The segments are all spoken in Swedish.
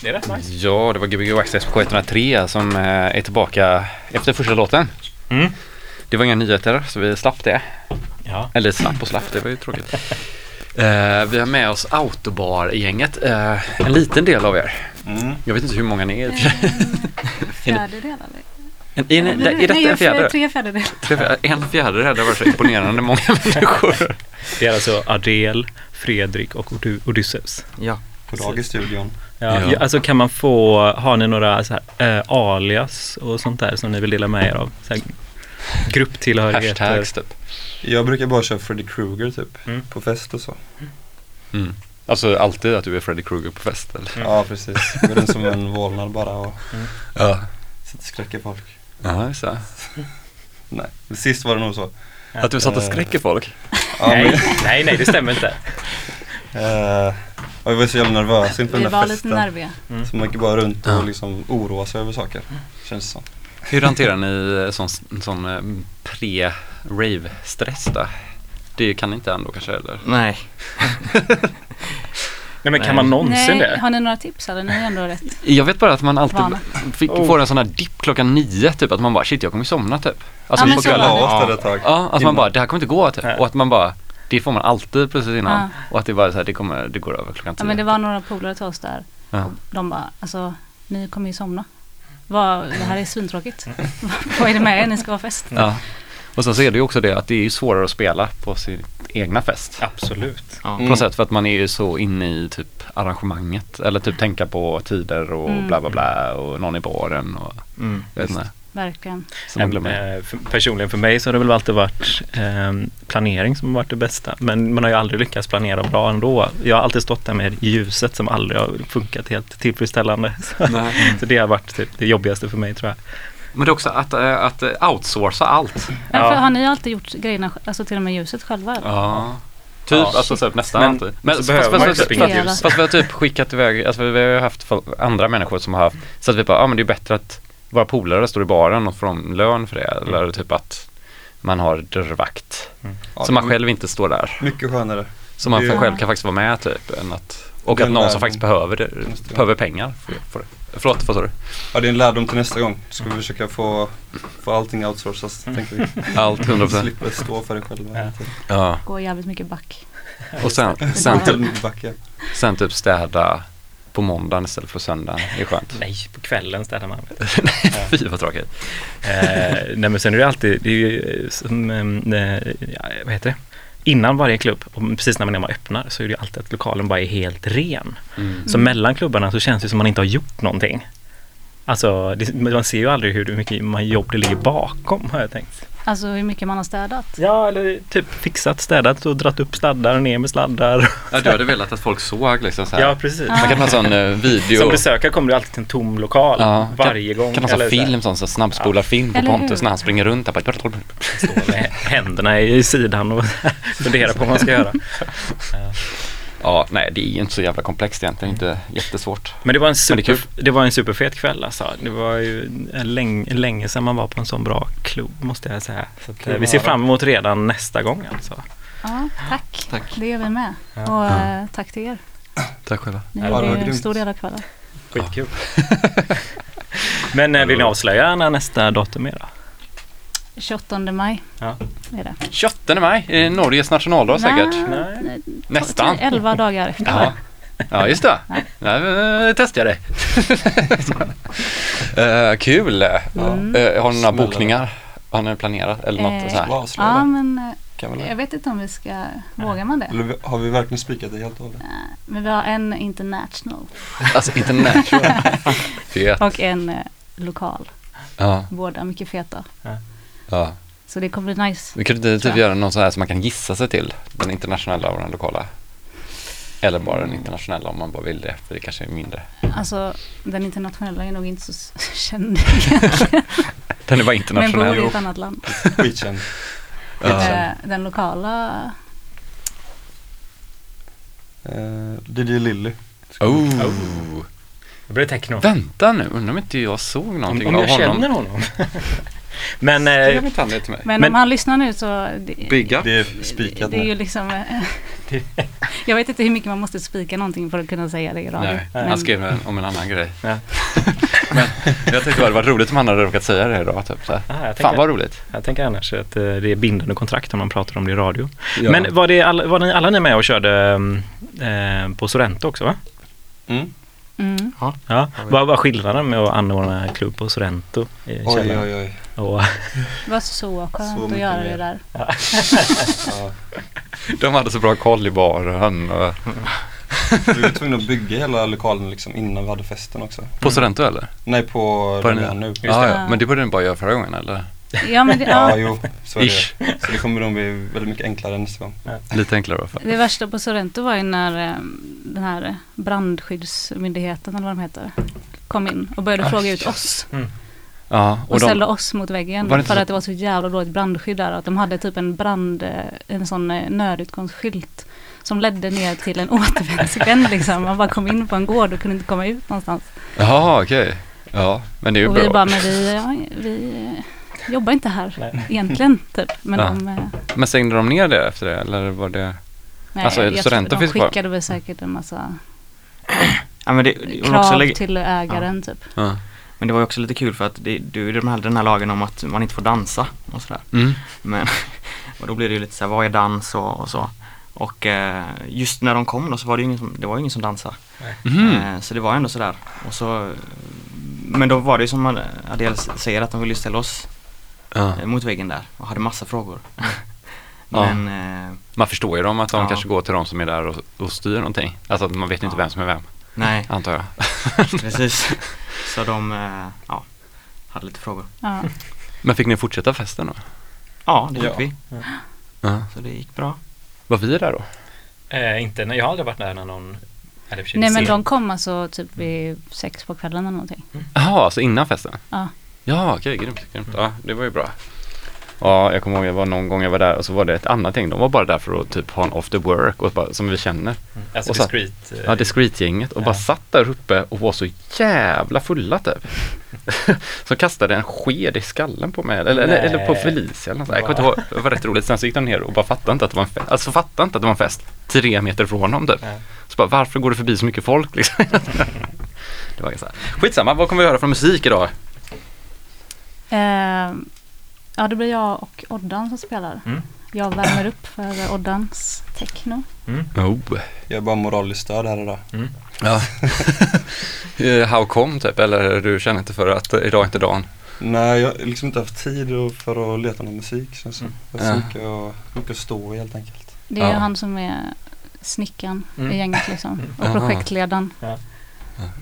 Ja, det är rätt nice. Ja, det var Gbg Waxxed på 103 som eh, är tillbaka efter första låten. Mm. Det var inga nyheter så vi slapp det. Ja. Eller slapp och slapp, det var ju tråkigt. Eh, vi har med oss Autobar-gänget, eh, en liten del av er. Mm. Jag vet inte hur många ni är. Fjärdedel eller? En, är, är, är detta Nej, en fjäder? Tre fjärdedelar. En fjärdedel, det var så imponerande många människor. Det är alltså Adel, Fredrik och Odysseus. Ja. På dag i studion. Ja, Ja. ja. Alltså kan man få, har ni några så här, eh, alias och sånt där som ni vill dela med er av? Så här, grupptillhörigheter? Hashtags typ. Jag brukar bara köra Freddy Krueger typ. Mm. På fest och så. Mm. Alltså alltid att du är Freddy Krueger på fest eller? Mm. Ja precis. Går den som en vålnad bara och Ja. sätter skräck i folk. Ja, det. Nej, men sist var det nog så. Att du satt och skräcker folk? Ja, nej, nej, nej, det stämmer inte. eh, jag var så jävla nervös inför Vi den där var lite festen. nerviga. Så man gick bara runt och Ja. liksom oroa sig över saker. Känns det som. Hur hanterar ni eh, sån, sån eh, pre-rave-stress då? Det kan ni inte ändå kanske eller? Nej. Nej, men kan Nej. man någonsin Nej, det? har ni några tips eller? Ni är ändå rätt Jag vet bara att man alltid fick, Oh. får en sån här dipp klockan nio typ att man bara shit jag kommer somna typ. Alltså Ja, men på så Vi kvällen. tag. Ja, alltså man bara det här kommer inte gå typ. Nej. Och att man bara det får man alltid precis innan. Ja. Och att det bara så här, det kommer, det går över klockan Ja tio. men det var några polare till oss där. Ja. Och de bara, alltså ni kommer ju somna. Vad, det här är svintråkigt. Vad är det med er? Ni ska ha fest. Ja. Och sen så är det ju också det att det är ju svårare att spela på sin egna fest. Absolut. Ja. På något sätt för att man är ju så inne i typ arrangemanget eller typ tänka på tider och Mm. bla bla bla och någon i baren och Mm. jag vet inte. Verkligen. Eh, för, personligen för mig så har det väl alltid varit eh, planering som har varit det bästa. Men man har ju aldrig lyckats planera bra ändå. Jag har alltid stått där med ljuset som aldrig har funkat helt tillfredsställande. Så, Nej. så det har varit typ det jobbigaste för mig tror jag. Men det är också att, äh, att äh, outsourca allt. Men Ja. för, har ni alltid gjort grejerna, alltså till och med ljuset själva? eller? Ja. Typ, Ja. alltså typ, nästan Men alltid. så fast, behöver fast, man fast, fast, vi har typ skickat iväg, alltså vi har ju haft andra människor som har haft, så att vi bara, ja ah, men det är bättre att våra polare står i baren och får de lön för det. Eller typ att man har dörrvakt. Ja, så man själv inte står där. Mycket skönare. Så man Det- själv kan faktiskt vara med typ. Än att, och att någon som faktiskt behöver, det, behöver pengar för, för det. Förlåt, vad sa du? Ja, det är en lärdom till nästa gång. Ska vi försöka få, få allting outsourcat, tänker vi. Allt 100%. Slipper stå för det själva. tiden. Ja. Går jävligt mycket back. Och sen, sen, typ, sen typ städa på måndagen istället för söndagen. Det är skönt. Nej, på kvällen städar man. Fy vad tråkigt. Eh, nej men sen är det alltid, det är ju eh, som, eh, ja, vad heter det? Innan varje klubb, och precis när man, öppnar, så är det alltid att lokalen bara är helt ren. Mm. Så mellan klubbarna så känns det som man inte har gjort någonting. Alltså, det, man ser ju aldrig hur mycket man jobb det ligger bakom, har jag tänkt. Alltså hur mycket man har städat. Ja, eller typ fixat, städat och dratt upp sladdar, ner med sladdar. Ja, du hade velat att folk såg liksom så här. Ja, precis. Man kan ha en sån eh, video. Som besökare kommer det alltid till en tom lokal Ja, varje gång. Kan ha sån film, sån så snabbspolar film på Eller hur? Pontus när han springer runt där. Bara, Stå med händerna i sidan och fundera på vad man ska göra. Ja, nej det är ju inte så jävla komplext egentligen. Inte jättesvårt. Men det var en, Men det super, det var en superfet kväll alltså. Det var ju länge, länge sedan man var på en sån bra klubb måste jag säga. Så att, eh, vi ser fram emot redan nästa gång alltså. Ja, tack. Tack. Det gör vi med. Ja. Och eh, tack till er. Tack själva. Ni Ja, det en stor del av kvällen. Skitkul. Men eh, vill ni avslöja när nästa datum är då? 28 maj Ja. är det. 28 maj, är Norges nationaldag säkert. Nej. nej. Nästan. 11 dagar efter. Ja. ja, just det. Nej. Ja, testar jag det. Eh, kul. Mm. Eh, har ni några bokningar? Har ni planerat eller något Eh, så här? Ja, men eh, Kan väl jag vet inte om vi ska, vågar man det? Eller har vi verkligen spikat det helt och hållet? Eh, Men vi har en international Alltså international. Fet. och en eh, lokal. Ja, Båda mycket feta. ja. Så det kommer bli nice. Vi kunde typ göra någon sån här som man kan gissa sig till. Den internationella och den lokala. Eller bara den internationella om man bara vill det. För det kanske är mindre. Alltså den internationella är nog inte så känd egentligen. Den är bara Men bor internationell. i ett annat land. Skitkänd. Ja. Eh, Den lokala, Uh, DJ Lilly. Oh. Det blir techno. Vänta nu, undrar om inte jag såg Om, någonting om av jag honom. känner honom. Men Skriv eh, inte han det till mig. men, Men- om han lyssnar nu så det, Bygga. Det är spikat det är ju liksom eh, Jag vet inte hur mycket man måste spika någonting för att kunna säga det i radio. Nej, Men- han skrev en, om en annan grej. Ja. Men jag tänkte bara det var roligt om han hade råkat säga det idag. Typ, så här. Ah, jag Fan vad roligt. Jag tänker annars att eh, det är bindande kontrakt om man pratar om det i radio. Ja. Men var, det alla, var ni alla ni med och körde eh, på Sorrento också va? Mm. Mm. Ja. Vad var skillnaden med att anordna klubb på Sorrento i Oj, oj, oj. Och, Det var så skönt Så att göra mer. det där. Ja. De hade så bra koll i baren. Och... Vi var tvungna att bygga hela lokalen liksom innan vi hade festen också. På Sorrento eller? Nej, på, den är nu. Just Ja, ja. Men det borde ni bara göra förra gången eller? Ja, men det, Ja, ja, jo, så är det. Ish. Så det kommer nog bli väldigt mycket enklare nästa gång. Lite enklare i alla fall. det värsta på Sorrento var ju när eh, den här brandskyddsmyndigheten eller vad de heter kom in och började Ah, fråga ut yes. oss Ja, och, och de, ställde oss mot väggen det för så- att det var så jävla dåligt brandskydd där att de hade typ en brand, eh, en sån eh, nödutgångsskylt som ledde ner till en återvändsgränd liksom. Man bara kom in på en gård och kunde inte komma ut någonstans. Jaha, okej. Ja, men det är ju och bra. vi bara, men vi, ja, vi eh, jobbar inte här Nej. egentligen typ. Men Ja. de, eh, Men stängde de ner det efter det eller var det? nej, Alltså, de finns kvar. skickade väl säkert en massa Ja, men det, det var krav också lägga, till ägaren typ. Ja. men det var ju också lite kul för att det, du, de hade den här lagen om att man inte får dansa och sådär. Mm. Men, och då blir det ju lite så här, vad är dans och, och så. Och eh, just när de kom då så var det ju ingen som, det var ingen som dansade. Mhm. Eh, så det var ändå sådär. Och så, men då var det ju som Adele säger att de ville ställa oss Ja. eh, mot väggen där och hade massa frågor. Ja. Men eh, Man förstår ju dem att de Ja. kanske går till de som är där och, och styr någonting. Alltså att man vet inte Ja. vem som är vem, nej, antar jag. precis. Så de eh, ja, hade lite frågor. Ja. Men fick ni fortsätta festen då? Ja, det fick Ja. vi. Ja. Så det gick bra. Var vi där då? eh, inte, nej, jag har aldrig varit där när någon Nej men de kom alltså typ vid sex på kvällen eller någonting. Jaha, alltså innan festen? Ja. Ja, okej, grymt, grymt. Ja, det var ju bra. Ja, jag kommer ihåg, jag var någon gång jag var där och så var det ett annat gäng. De var bara där för att typ ha en after work och bara, som vi känner. Mm. Alltså och discreet. eh, Ja, Discreet-gänget och Ja. bara satt där uppe och var så jävla fulla typ. så kastade en sked i skallen på mig, eller, eller, eller på Felicia eller något. Jag kommer inte ihåg, det var rätt roligt. Sen så gick de ner och bara fattade inte att det var en fest. Alltså fattade inte att det var en fest. Tre meter från dem typ. Ja. Så bara, varför går det förbi så mycket folk liksom? det var så här. Skitsamma, vad kommer vi höra från musik idag? Eh, ja det blir jag och Oddan som spelar. Mm. Jag värmer upp för Oddans techno. Mm. Oh. Jag är bara moraliskt stöd här idag. Ja. Eh, How come typ, eller du känner inte för att idag är inte dagen? Nej, jag har liksom inte haft tid och- för att leta någon musik känns som. Jag har så Ja. mycket, att- mycket stå i helt enkelt. Det är Ja. han som är snickaren Mm. i gänget liksom. Och Aha. projektledaren.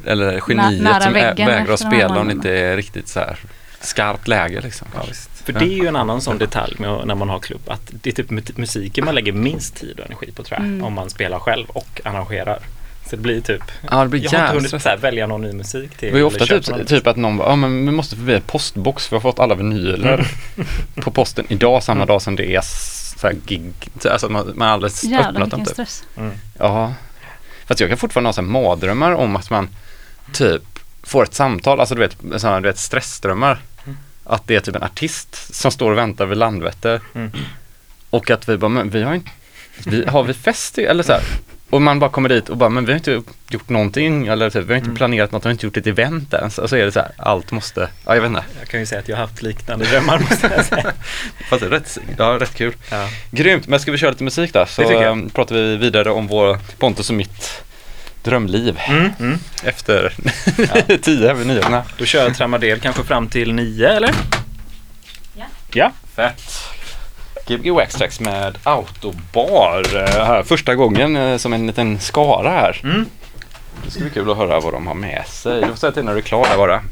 Eller geniet nära som väggen vägrar att spela om det inte är riktigt så här skarpt läge liksom. Ja, visst. För det är ju en annan sån detalj med när man har klubb att det är typ mu- musiken man lägger minst tid och energi på tror jag. Mm. Om man spelar själv och arrangerar. Så det blir typ, Ja, det blir jag har inte hunnit stressigt. så här, välja någon ny musik till. Det är ju ofta typ, typ att någon bara, ja men vi måste förbi en postbox för vi har fått alla vinyler på posten idag samma Mm. dag som det är så här gig. Så Alltså man, man har aldrig Jävlar öppnat dem typ. stress. Mm. Ja. Fast jag kan fortfarande ha så här mardrömmar om att man typ får ett samtal, alltså du vet, sådana, du vet stressdrömmar. Att det är typ en artist som står och väntar vid Landvetter. Mm. Och att vi bara, men vi har inte, vi, har vi fest eller så här. Och man bara kommer dit och bara, men vi har inte gjort någonting eller typ, vi har inte Mm. planerat något, vi har inte gjort ett event ens. Och så är det så här, allt måste, ja jag vet inte. Jag kan ju säga att jag har haft liknande drömmar måste jag säga. Fast det är rätt, ja, rätt kul. Ja. Grymt, men ska vi köra lite musik då? Så Det tycker jag. eh, pratar vi vidare om vår Pontus och mitt drömliv Mm, mm. efter tio över nyheterna. Då kör jag Tramadel kanske fram till nio eller? Ja. Ja. Fett. Gbg Waxtrax med Autobar eh, här första gången eh, som en liten skara här. Mm. Det ska bli kul att höra vad de har med sig. Du får säga till när du är klar där bara.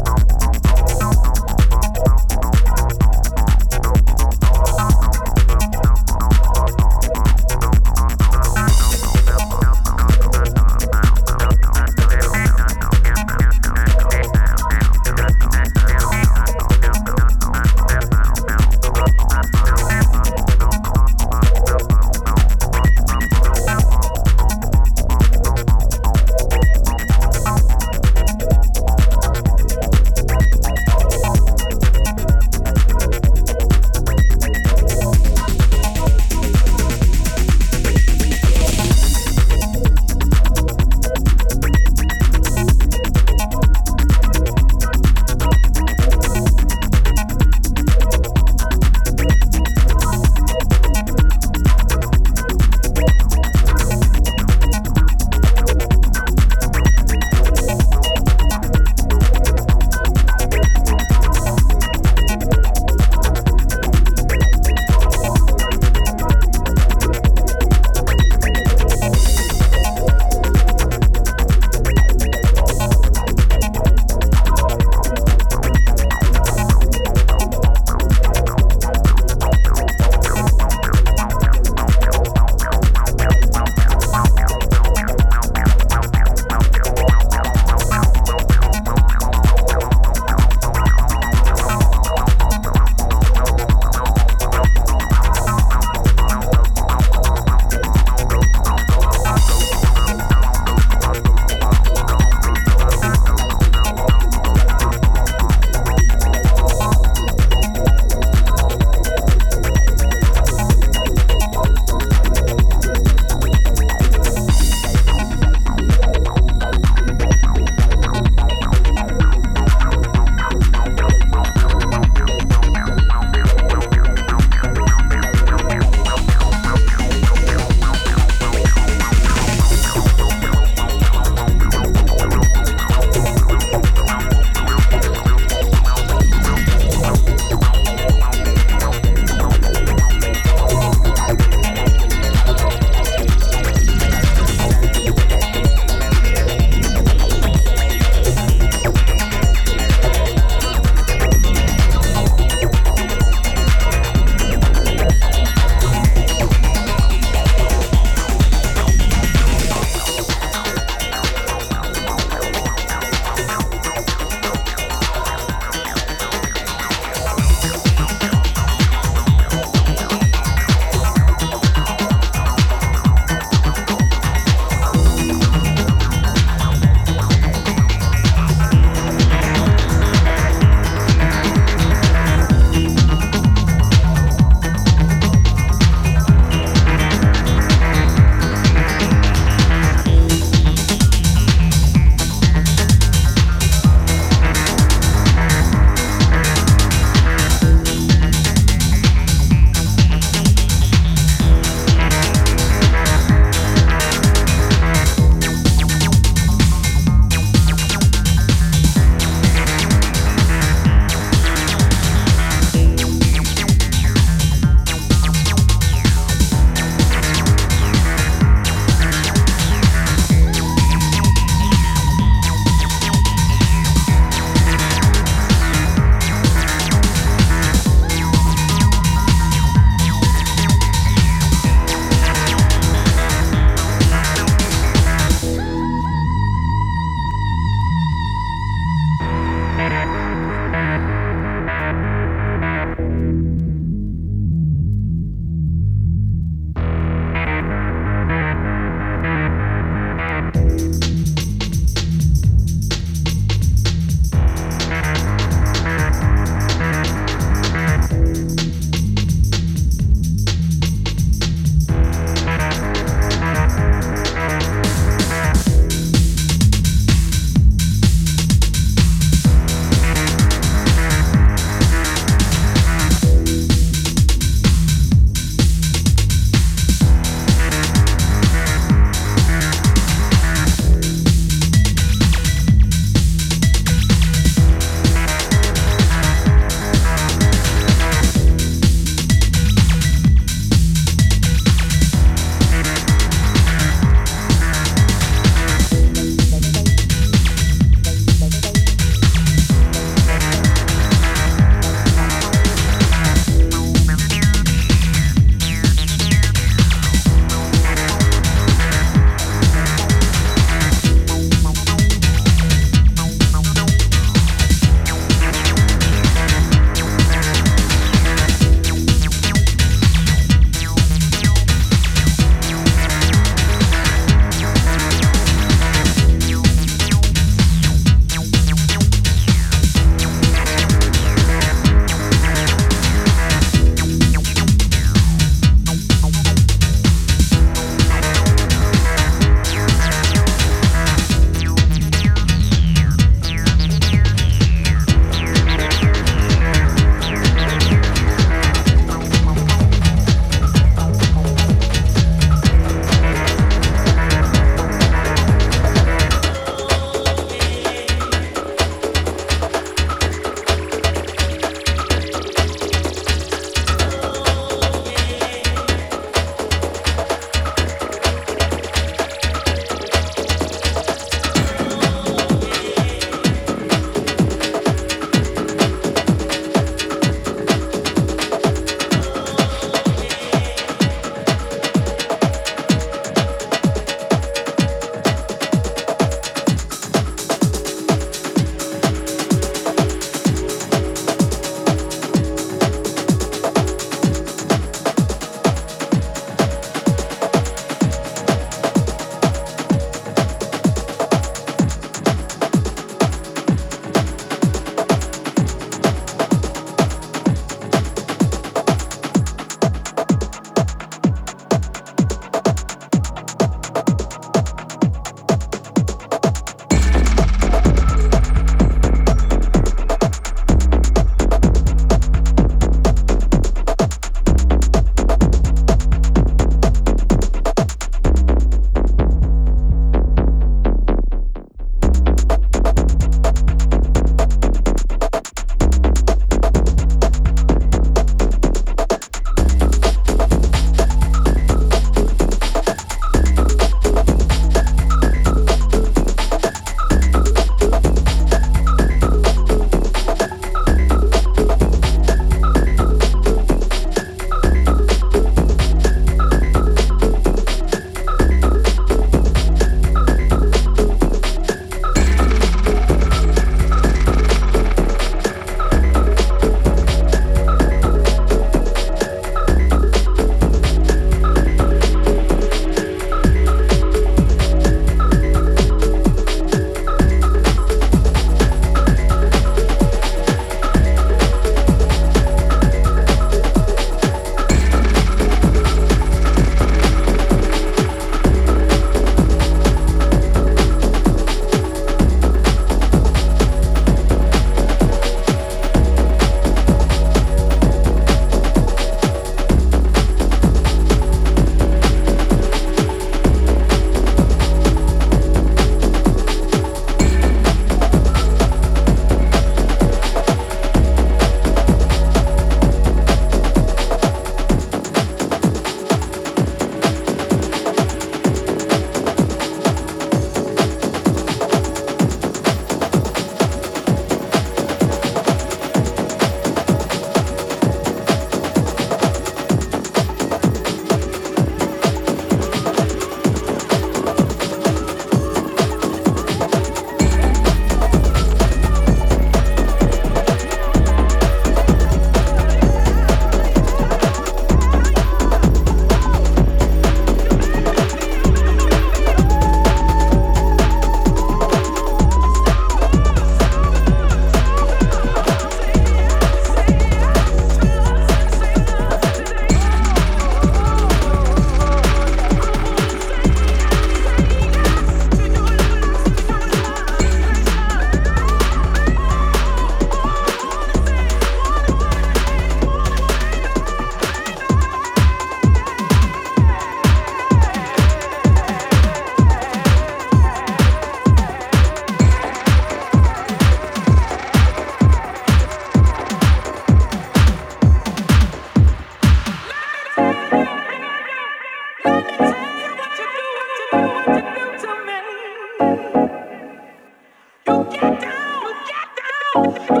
Oh.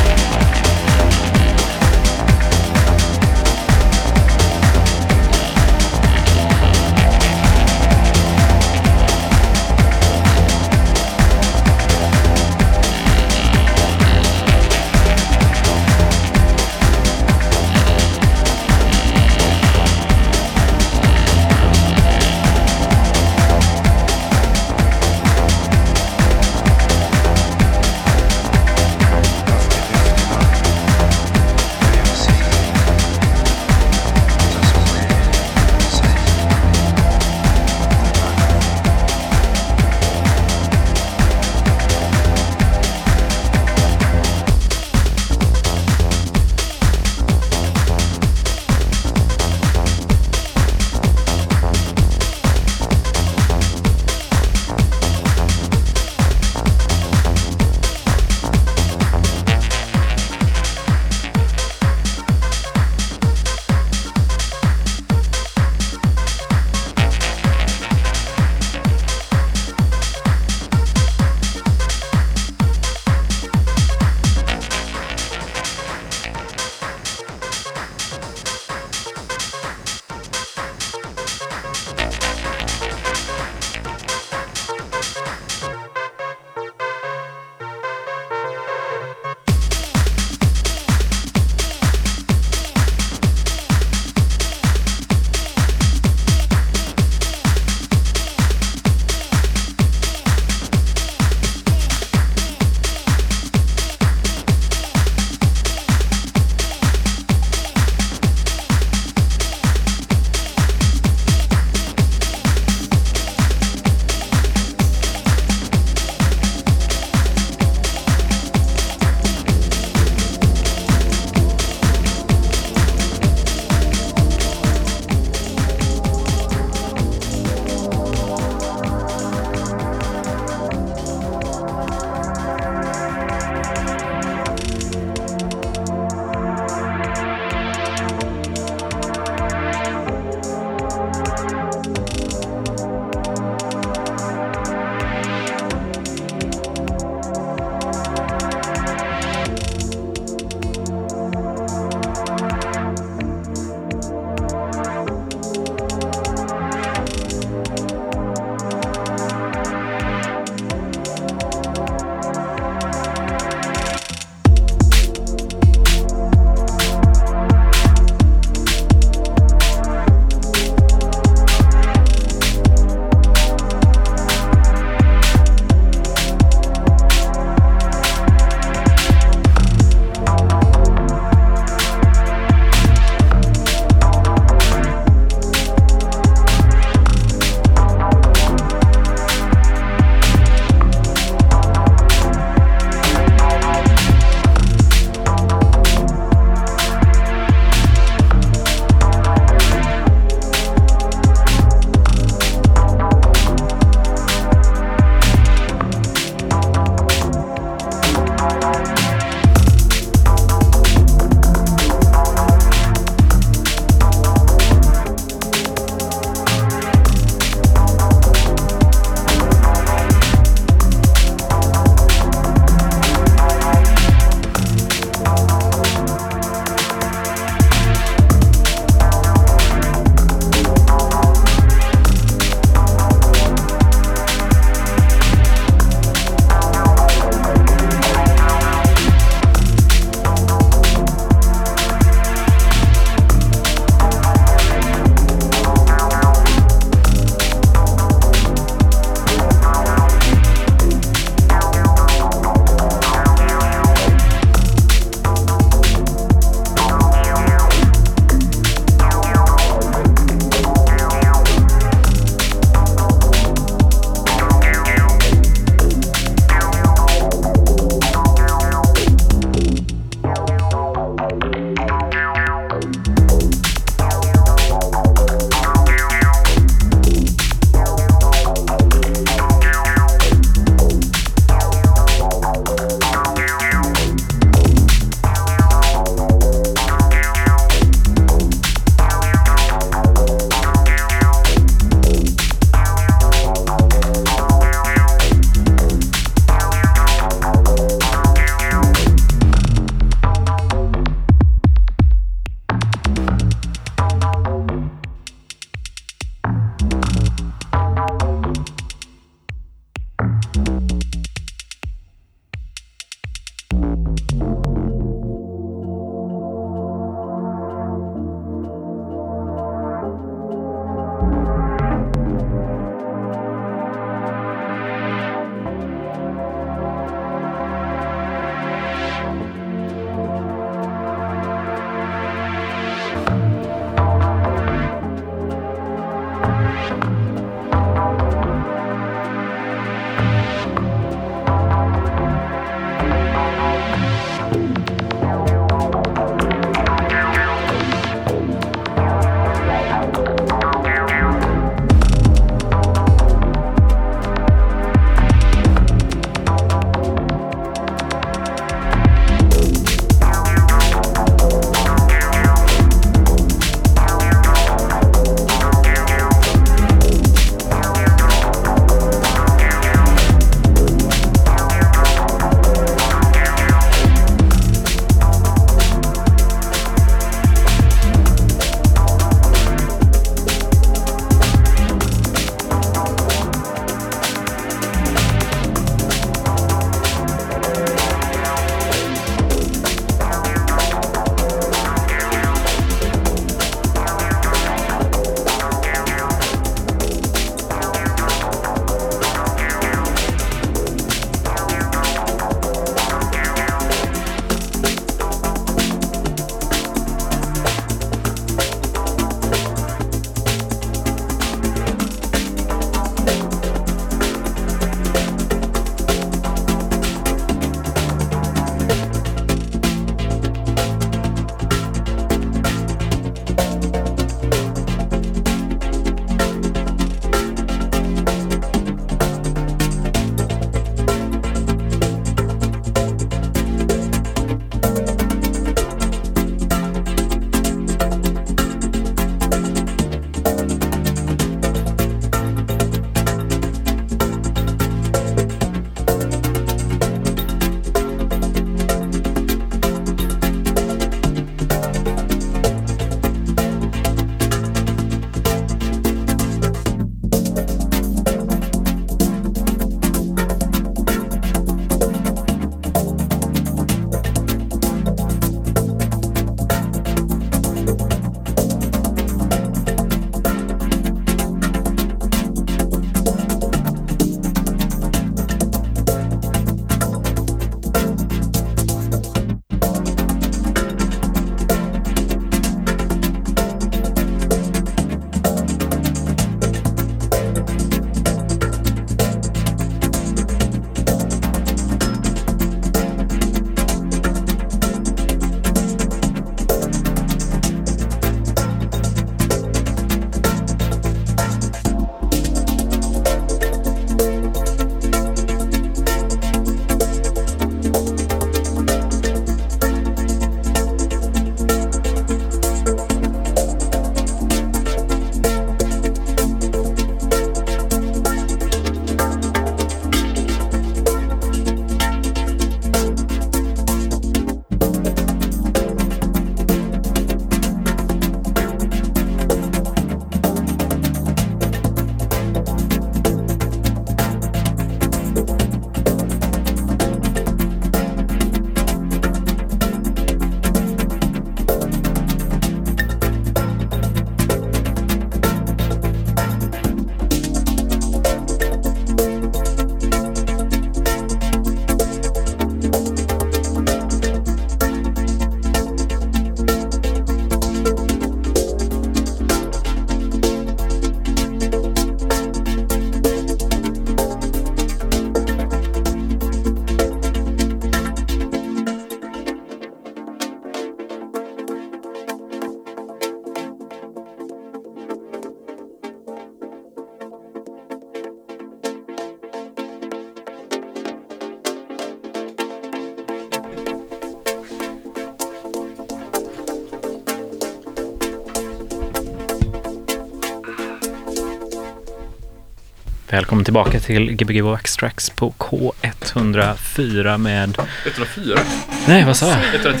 Välkommen tillbaka till Gbg Wax Tracks på K104 med... 104? Nej, vad sa jag? 103.1.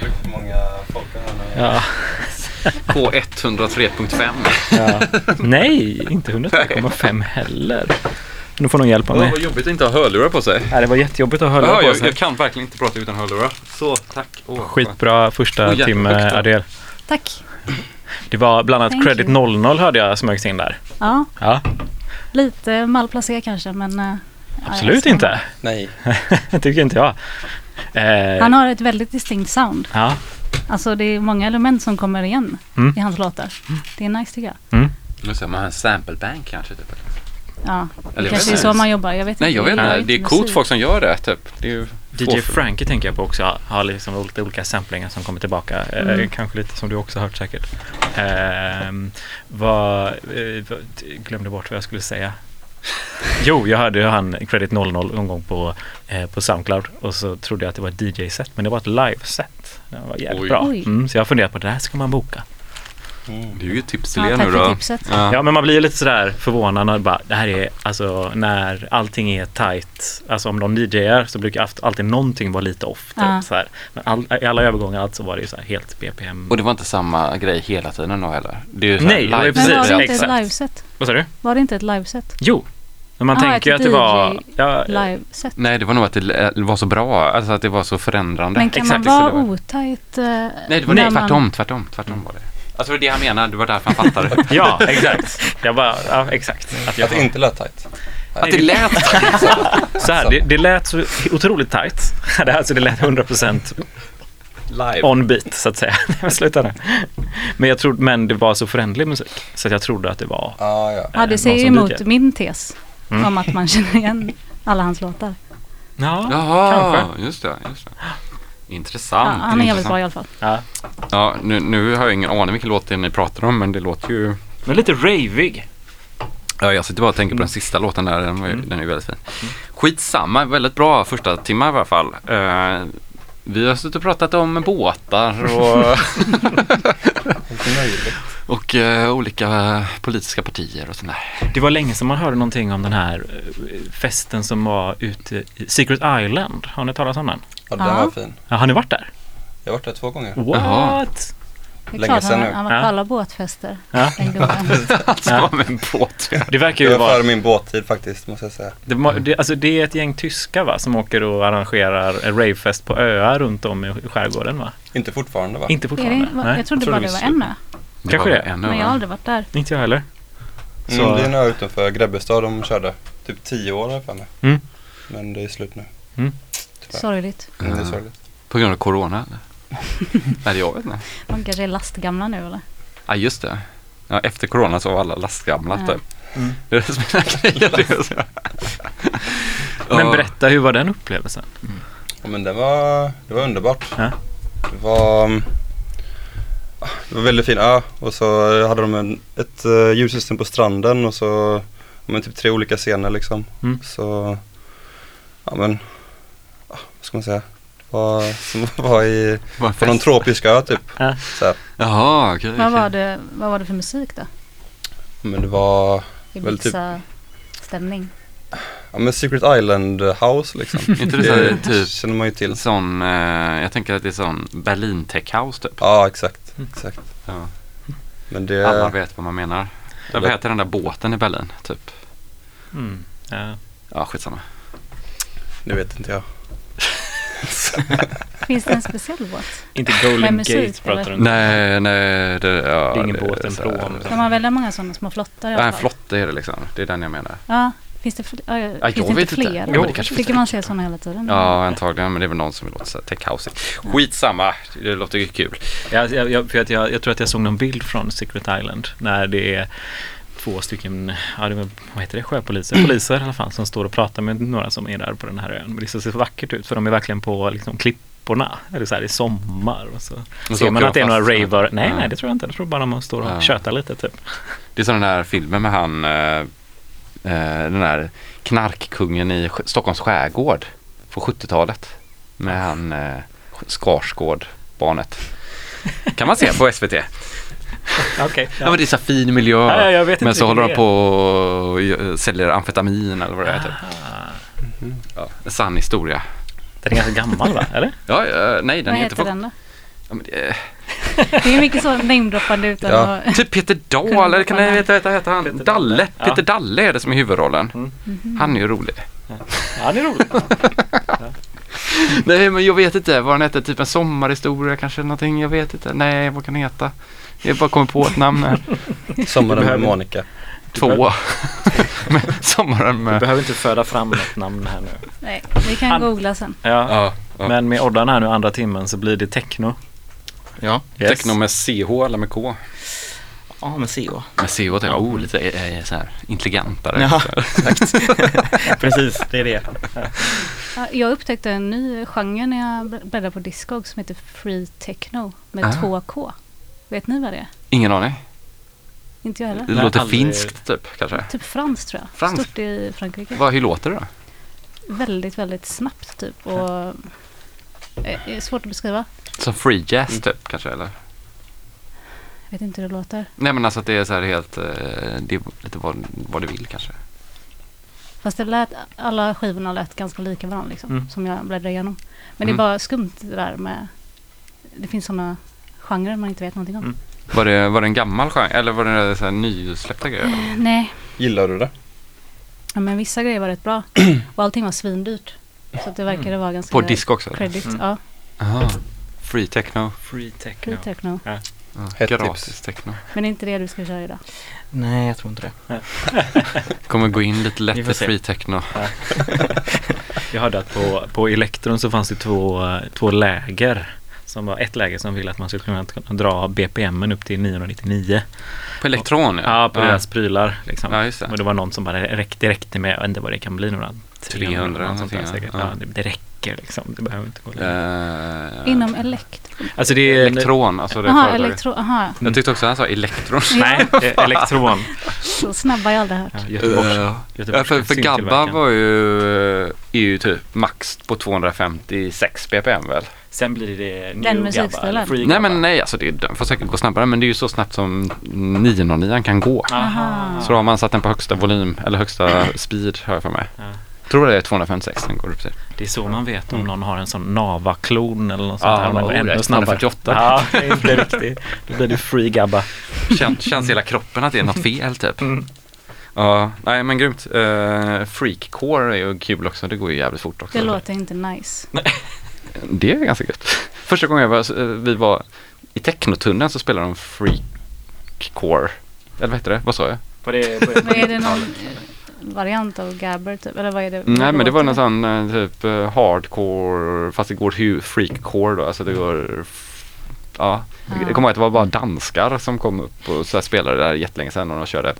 Hur många folk har här nu? Ja, K103.5. ja. Nej, inte 102,5 heller. Nu får någon hjälp av mig. vad jobbigt att inte ha hörlurar på sig. Nej, det var jättejobbigt att höra Ja, på jag, sig. jag kan verkligen inte prata utan hörlurar. Så, tack. Åh, Skitbra första jättehögt timme. Adel. Tack. Det var bland annat Thank Credit you. 00 hörde jag smögs in där. Ja, Ja, lite malplacerad kanske men... eh, ja, absolut ska- inte. Nej. Tycker inte jag. Eh, Han har ett väldigt distinkt sound. Ja, Alltså det är många element som kommer igen Mm. i hans låtar. Det är nice tycker jag. mm. Man en sample bank kanske. Typ. Ja, det Eller kanske är så man jobbar. Jag vet Nej, inte. jag vet inte. Det är coolt folk som gör det. Typ. Det är ju DJ Frankie tänker jag på också. Har liksom lite olika samplingar som kommer tillbaka. Eh, Mm. kanske lite som du också hört säkert. Eh, vad, eh, vad, glömde bort vad jag skulle säga. Jo, jag hörde ju han Credit 00 någon gång på, eh, på Soundcloud och så trodde jag att det var ett DJ-set men det var ett live-set. Det var jävligt Oj. bra. Mm, så jag har funderat på det här ska man boka. Mm. Det är ju ett tips till Ja, er nu då. tipset. Ja. Ja, men man blir ju lite sådär förvånad när bara, det här är alltså när allting är tight. Alltså om de DJar så brukar alltid någonting vara lite off. Typ, Ja. så här. Men all, i alla övergångar allt så var det ju så helt BPM. Och det var inte samma grej hela tiden då heller? Det är Nej, det var ju live- Men precis, var det inte exakt. ett liveset? Vad sa du? Var det inte ett liveset? Jo, men man Ah, tänker ju att det var... Ja, Liveset? Nej, det var nog att det var så bra. Alltså att det var så förändrande. Men kan exakt, man vara otajt? eh, Nej, det var nej, tvärtom, tvärtom, tvärtom var det. Alltså det var det han menade, det var därför han fattade. ja, exakt. Jag bara, ja, exakt. Att, jag Att det inte lät tight. att det lät så här, det, det lät så otroligt tight. Det, alltså, det lät 100% live. on beat så att säga. Sluta nu. Men jag trodde, men det var så förändlig musik. Så att jag trodde att det var Ah, ja. Ja, det säger emot DJ. min tes. Mm. Om att man känner igen alla hans låtar. Ja, Jaha, kanske. just det, just det. Ja, Intressant. han är jävligt bra i alla fall. Ja. Ja, nu, nu har jag ingen aning vilken låt det är ni pratar om, men det låter ju... Men lite ravig. Ja, jag sitter bara och tänker på Mm. den sista låten där, den, var ju, Mm. den är ju väldigt fin. Skitsamma, väldigt bra första timmar i alla fall. Eh, vi har suttit och pratat om båtar och, och eh, olika politiska partier och sådär. Det var länge sedan man hörde någonting om den här eh, festen som var ute i Secret Island. Har ni talat om den? Ja, den var fin. Ja, har ni varit där? Jag har varit där två gånger. What? Det är Länge klart sedan han, nu. han var Ja. på alla båtfester. Ja. Den gubben. Alltså Ja. med en båt. Det verkar Jag ju var vara... före min båttid faktiskt, måste jag säga. Det, må- det, alltså det är ett gäng tyskar va, som åker och arrangerar en ravefest på öar runt om i skärgården va? Inte fortfarande va? Inte Är fortfarande? det, Nej, jag trodde jag bara tror det var en ö. Kanske det. En, Men jag har aldrig varit där. inte jag heller. Mm, Så- det är en ö utanför Grebbestad de körde. Typ tio år har jag för mig. Mm. Men det är slut nu. Mm. Sorgligt. Mm, det är Ja. sorgligt. På grund av corona eller? Nej, jag vet inte. De kanske är lastgamla nu eller? Ja, just det. Ja, efter corona så var alla lastgamla Ja. typ. Mm. Det är det som är grejen. Men berätta, hur var den upplevelsen? Ja, men det var, det var underbart. Ja. Det var mm, det var väldigt fin ö och så hade de en, ett uh, ljussystem på stranden och så men typ tre olika scener liksom. Mm. Så ja men, ja, vad ska man säga? Var som i, Var en på någon tropisk ö typ. Ja. Så. Jaha, okej. Vad, var okej. det, vad var det för musik då? Men det var, Ibiza stämning. ja men Secret Island House liksom. Inte det typ känner man ju till. sån, eh, jag tänker att det är sån Berlin Tech House typ. Ja exakt, exakt. Ja. Men det, Alla vet vad man menar. Ja, Vad heter den där båten i Berlin typ? Mm. Ja. Ja, skitsamma. det vet inte jag. Finns det en speciell båt? Inte Med Golden musik, Gate pratar eller? du inte Nej, nej. Det, ja, Det är ingen båt, är en pråm. Kan man välja många sådana små flottar Ja, en flotte är det liksom. Det är den jag menar. Ja, finns det, fl- ja, Ja, finns jag det inte inte. fler? Ja, men det kanske man ser sådana hela tiden? Ja, antagligen. Men det är väl någon som vill låta så här tech-house. Skitsamma. Det låter ju kul. Jag, jag, jag, för att jag, jag tror att jag såg någon bild från Secret Island när det är två stycken, ja det var, vad heter det, sjöpoliser, poliser i alla fall, som står och pratar med några som är där på den här ön. Men det ser så vackert ut för de är verkligen på liksom, klipporna, eller så här i sommar. Och så så ser man att det är några raver. Nej, nej, det tror jag inte. Jag tror bara de står och Ja. tjötar lite typ. Det är som den där filmen med han, eh, eh, den där knarkkungen i Stockholms skärgård på 70-talet. Med han eh, Skarsgård, barnet. Kan man se på SVT. Okej. Ja men det är så fin miljö. Ja, ja, jag vet men inte så håller de på och säljer amfetamin eller vad det är typ. Ah, Ja, en sann historia. Den är ganska gammal va? Eller? Ja, ja, nej den Vad är inte heter för... den då? Ja, men det är... Det är mycket så namedroppande utan Ja. att... Typ Peter Dahl, eller kan det heta, heta, heta han? Peter Dalle. Ja. Peter Dalle är det som är huvudrollen. Mhm. Han är ju rolig. Ja, det är roligt. Nej men jag vet inte vad den heter, typ en sommarhistoria kanske eller någonting, jag vet inte. Nej, vad kan den heta? Jag bara kommer på ett namn här. Sommaren med Monica. Två. Sommaren Du med... behöver inte föda fram något namn här nu. Nej, vi kan Han- googla sen. Ja. Ja, ja. Men med Oddan här nu andra timmen så blir det techno. ja. Yes. Techno med CH eller med K? Ja, men CO. Med tänker jag, oh lite eh, så här intelligentare. Ja, exakt. Precis, det är det. Ja, Jag upptäckte en ny genre när jag bläddrade på Discog som heter Free Techno med Ah. två K. Vet ni vad det är? Ingen aning. Inte jag Det heller. Nej, låter aldrig- finskt typ kanske. Typ franskt tror jag. Franskt? Stort i Frankrike. Vad, hur låter det då? Väldigt, väldigt snabbt typ. Och eh, är svårt att beskriva. Som free jazz typ kanske eller? Jag vet inte hur det låter. Nej men alltså att det är så här helt, eh, det är lite vad, vad du vill kanske. Fast det lät, alla skivorna lät ganska lika varandra liksom. Mm. Som jag bläddrade igenom. Men Mm. det är bara skumt det där med... Det finns sådana genrer man inte vet någonting om. Mm. Var det, var det en gammal genre eller var det så här nysläppta grejer? Nej, Gillar du det? ja, men vissa grejer var rätt bra. Och allting var svindyrt. Så det verkade vara ganska... På disk också? Credit, Mm. ja. Aha. Free techno. Free techno. Free techno. Ja, Hett gratis tips. techno. Men det är inte det du ska köra idag. Nej, jag tror inte det. Kommer gå in lite lätt Vi i free techno. Jag hörde att på, på Elektron så fanns det två, två läger. Som var ett läger som ville att man skulle kunna kunna dra BPMen upp till 999. På elektron ja. Ja, på deras prylar. Liksom. Ja, just det. Och det var någon som bara räckte, räckte med, jag vet inte vad det kan bli, några 300 eller något sånt där säkert. ja. Ja, det, det räcker liksom. Det behöver inte gå längre. Eh, Inom elektro... Alltså det är... Elektron, alltså det företaget. elektro... Aha. Jag tyckte också han sa elektron. Nej, eh, elektron. Så snabba har jag aldrig hört. Ja, Göteborgs, Ja, Göteborgs för, för Gabba var ju, eh, är ju typ max på 256 bpm väl? Sen blir det Den musikstilen. Nej Gabba. men nej, alltså det, den får säkert gå snabbare men det är ju så snabbt som 909 kan gå. Aha. Så då har man satt den på högsta volym, eller högsta speed har jag för mig. Ja. Tror det är 256 den går upp till. Det är så man vet om någon har en sån Nava-klon eller något sånt Ja. Man oh, går ännu snabbare. 248. Ja, det är inte riktigt. Då blir det free Gabba. Kän, känns i hela kroppen att det är något fel typ. Mm. Ja, nej men grymt. Uh, Freakcore är ju kul också, det går ju jävligt fort också. Det låter inte nice. Det är ganska gött. Första gången jag var, eh, vi var i Technotunneln så spelade de Freakcore. Eller vad heter det? Vad sa jag? På det, på det, Men är det någon eh, variant av Gabber typ? Eller vad är det? Nej vad men det var någon sån eh, typ eh, hardcore fast det går freakcore då. Alltså det går f- Ja, jag kommer ihåg att det var bara danskar som kom upp och så här spelade där jättelänge sedan och de körde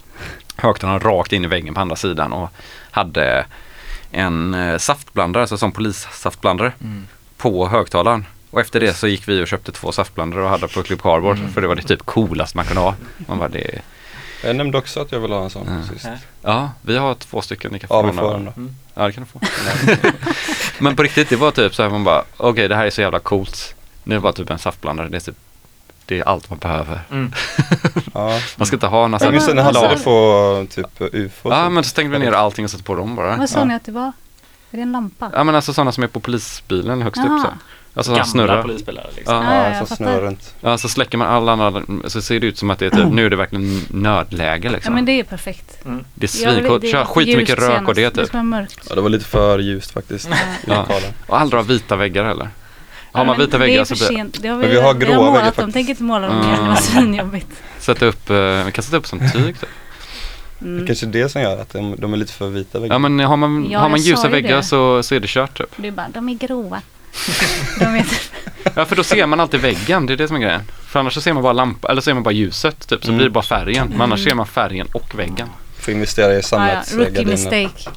högtalarna rakt in i väggen på andra sidan och hade en eh, saftblandare, alltså som polissaftblandare Mm. på högtalaren. Och efter det så gick vi och köpte två saftblandare och hade på Club Cardboard för det var det typ coolaste man kunde ha. Man bara, det, Jag nämnde också att jag vill ha en sån Ja. sist. Ja. vi har två stycken. Ni kan få Ja, vi får den då. Ja, det kan du få. Men på riktigt, det var typ så här man bara, okej det här är så jävla coolt. Nu är det bara typ en saftblandare, det är typ det är allt man behöver. Mm. Ja. Man ska inte ha några Jag minns sådana när det sa på typ ufo. Ja så. men så stängde vi ner allting och satte på dem bara. Vad sa ja. ni att det var? Är det en lampa? Ja men alltså sådana som är på polisbilen högst upp så. Alltså Gamla snurrar. polisspelare liksom. Ja. Ja, Ja, fattar. snurrar runt. Ja så släcker man alla andra så ser det ut som att det är typ, nu är det verkligen nödläge Ja liksom. men det är perfekt. Mm. det är det är kör skitmycket rök och det senast. Det typ. ska vara mörkt. Ja, det var lite för ljust faktiskt. Ja. Ja. Och aldrig ha vita väggar heller. Har Ja, man vita Det är väggar så blir, sent. Det har vi, Men vi har vi gråa har målat väggar faktiskt. Tänk inte måla dem igen. Det var svinjobbigt. sätta upp, eh, vi kan sätta upp som tyg typ. Mm. Kanske det som gör att de, de är lite för vita väggar. Ja men har man, Ja, har man ljusa ju väggar det. så, så är det kört typ. Du bara, de är gråa. de är Ja för då ser man alltid väggen, det är det som är grejen. För annars så ser man bara lampa, eller så ser man bara ljuset typ, så Mm. blir det bara färgen. Men annars ser man färgen och väggen. Får investera i ah, ja, sammetsgardiner. rookie mistake.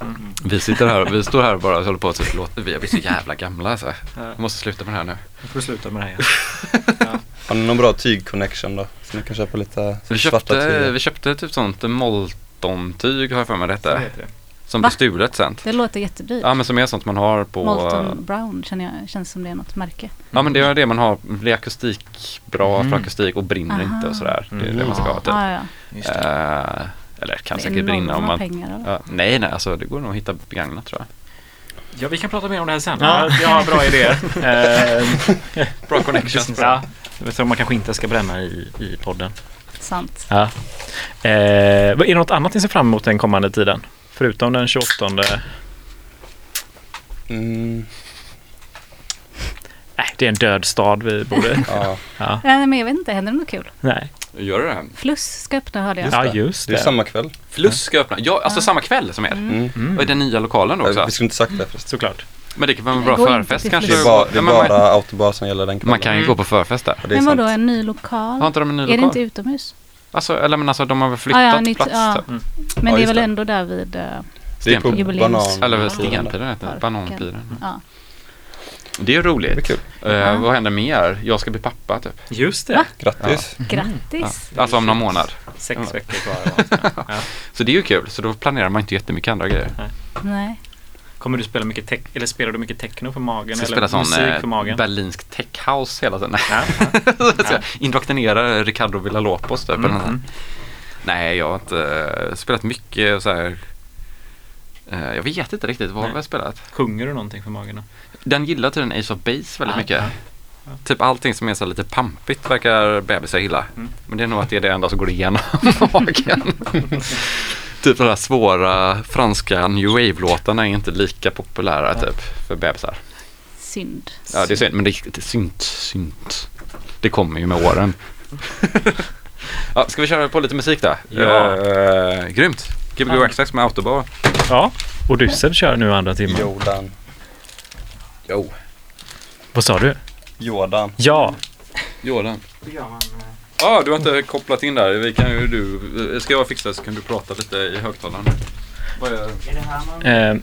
Vi sitter här, vi står här och bara och håller på att typ, låta, vi har blivit så jävla gamla så. Ja. Vi måste sluta med det här nu. Nu får sluta med det här. Har ni någon bra tyg-connection då? Så ni kan köpa lite Vi svarta köpte, tyger. vi köpte typ sånt Molton-tyg har jag för mig Så detta. Det. Som Va? blir stulet sen. Det låter jättedyrt. Ja men som är sånt man har på... Molten Brown känner jag, känns som det är något märke. Ja men det är det man har, blir akustik bra Mm. för akustik och brinner Aha. inte och sådär. Det är det Mm. man ska ha typ. Ah, ja. Just det. Eh, eller kan Det är säkert brinna om man... pengar? Ja, nej nej alltså det går nog att hitta begagnat tror jag. Ja, vi kan prata mer om det här sen. Ja. Jag har bra idéer. Eh, Bra connections. ja, som man kanske inte ska bränna i, i podden. Sant. Ja. Eh, vad- är det något annat ni ser fram emot den kommande tiden? Förutom den 28. Mm, Nej, det är en död stad vi borde... ja. Ja. Ja, men jag vet inte, händer det något kul? Nej. Gör det det? Fluss ska öppna hörde jag. Just Ja, det. just Det är det. samma kväll. Fluss ska öppna. Ja, alltså Ja. samma kväll som er. Mm. Mm. Och i den nya lokalen då också. Vi skulle inte sagt det förresten. Såklart. Men det kan vara en bra förfest kanske. Det är bara, det är Ja, men man, bara autobar som gäller den kvällen. man kan ju Mm. gå på förfest där. Är Men vadå, en ny lokal? Har inte de en ny är det lokal? inte utomhus? Alltså, eller men alltså de har väl flyttat Ah, ja, nytt- plats ja. typ. Men Ja, det är väl det. ändå där vid... eh, Det är på Jubileums- banan. Eller Ja. stenpiren det. Bananpiren. Ja. Det är Det roligt. kul. Eh, Ja. vad händer mer? Jag ska bli pappa typ. Just det. Va? Grattis. Ja. Grattis! Alltså om någon månad. Sex veckor kvar. Ja. Så det är ju kul. Så då planerar man inte jättemycket andra grejer. Nej. Kommer du spela mycket tech, eller spelar du mycket techno för magen? Ska eller spela musik eh, för magen? berlinsk techhouse hela tiden. Ja, ja. Så jag indoktrinerar Ricardo Villalobos typ. Mm, mm. Nej, jag har inte eh, spelat mycket så här. eh, jag vet inte riktigt vad Nej. har jag spelat. Sjunger du någonting för magen? då? Den gillar tydligen Ace of Base väldigt Ja, mycket. ja. Typ allting som är så lite pampigt verkar bebisar gilla. Mm. Men det är nog att det är det enda som går igenom magen. typ de här svåra franska new wave-låtarna är inte lika populära typ för bebisar. Synd. Ja, det är synd, men det är synt, synt. Det kommer ju med åren. ja, ska vi köra på lite musik då? Ja. Eh, grymt. Gbg Access med Autobar. Ja, och Dussel kör nu andra timmen. Jordan. Jo. Vad sa du? Jordan. Ja, Jordan. Eh, ah, du har inte kopplat in där. Vi kan ju du, ska jag fixa så kan du prata lite i högtalaren. Vad är Är det här man... eh,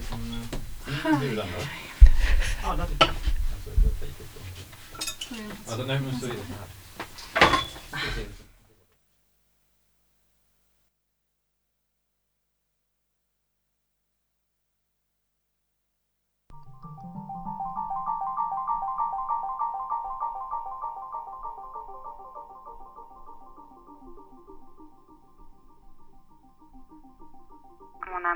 もナ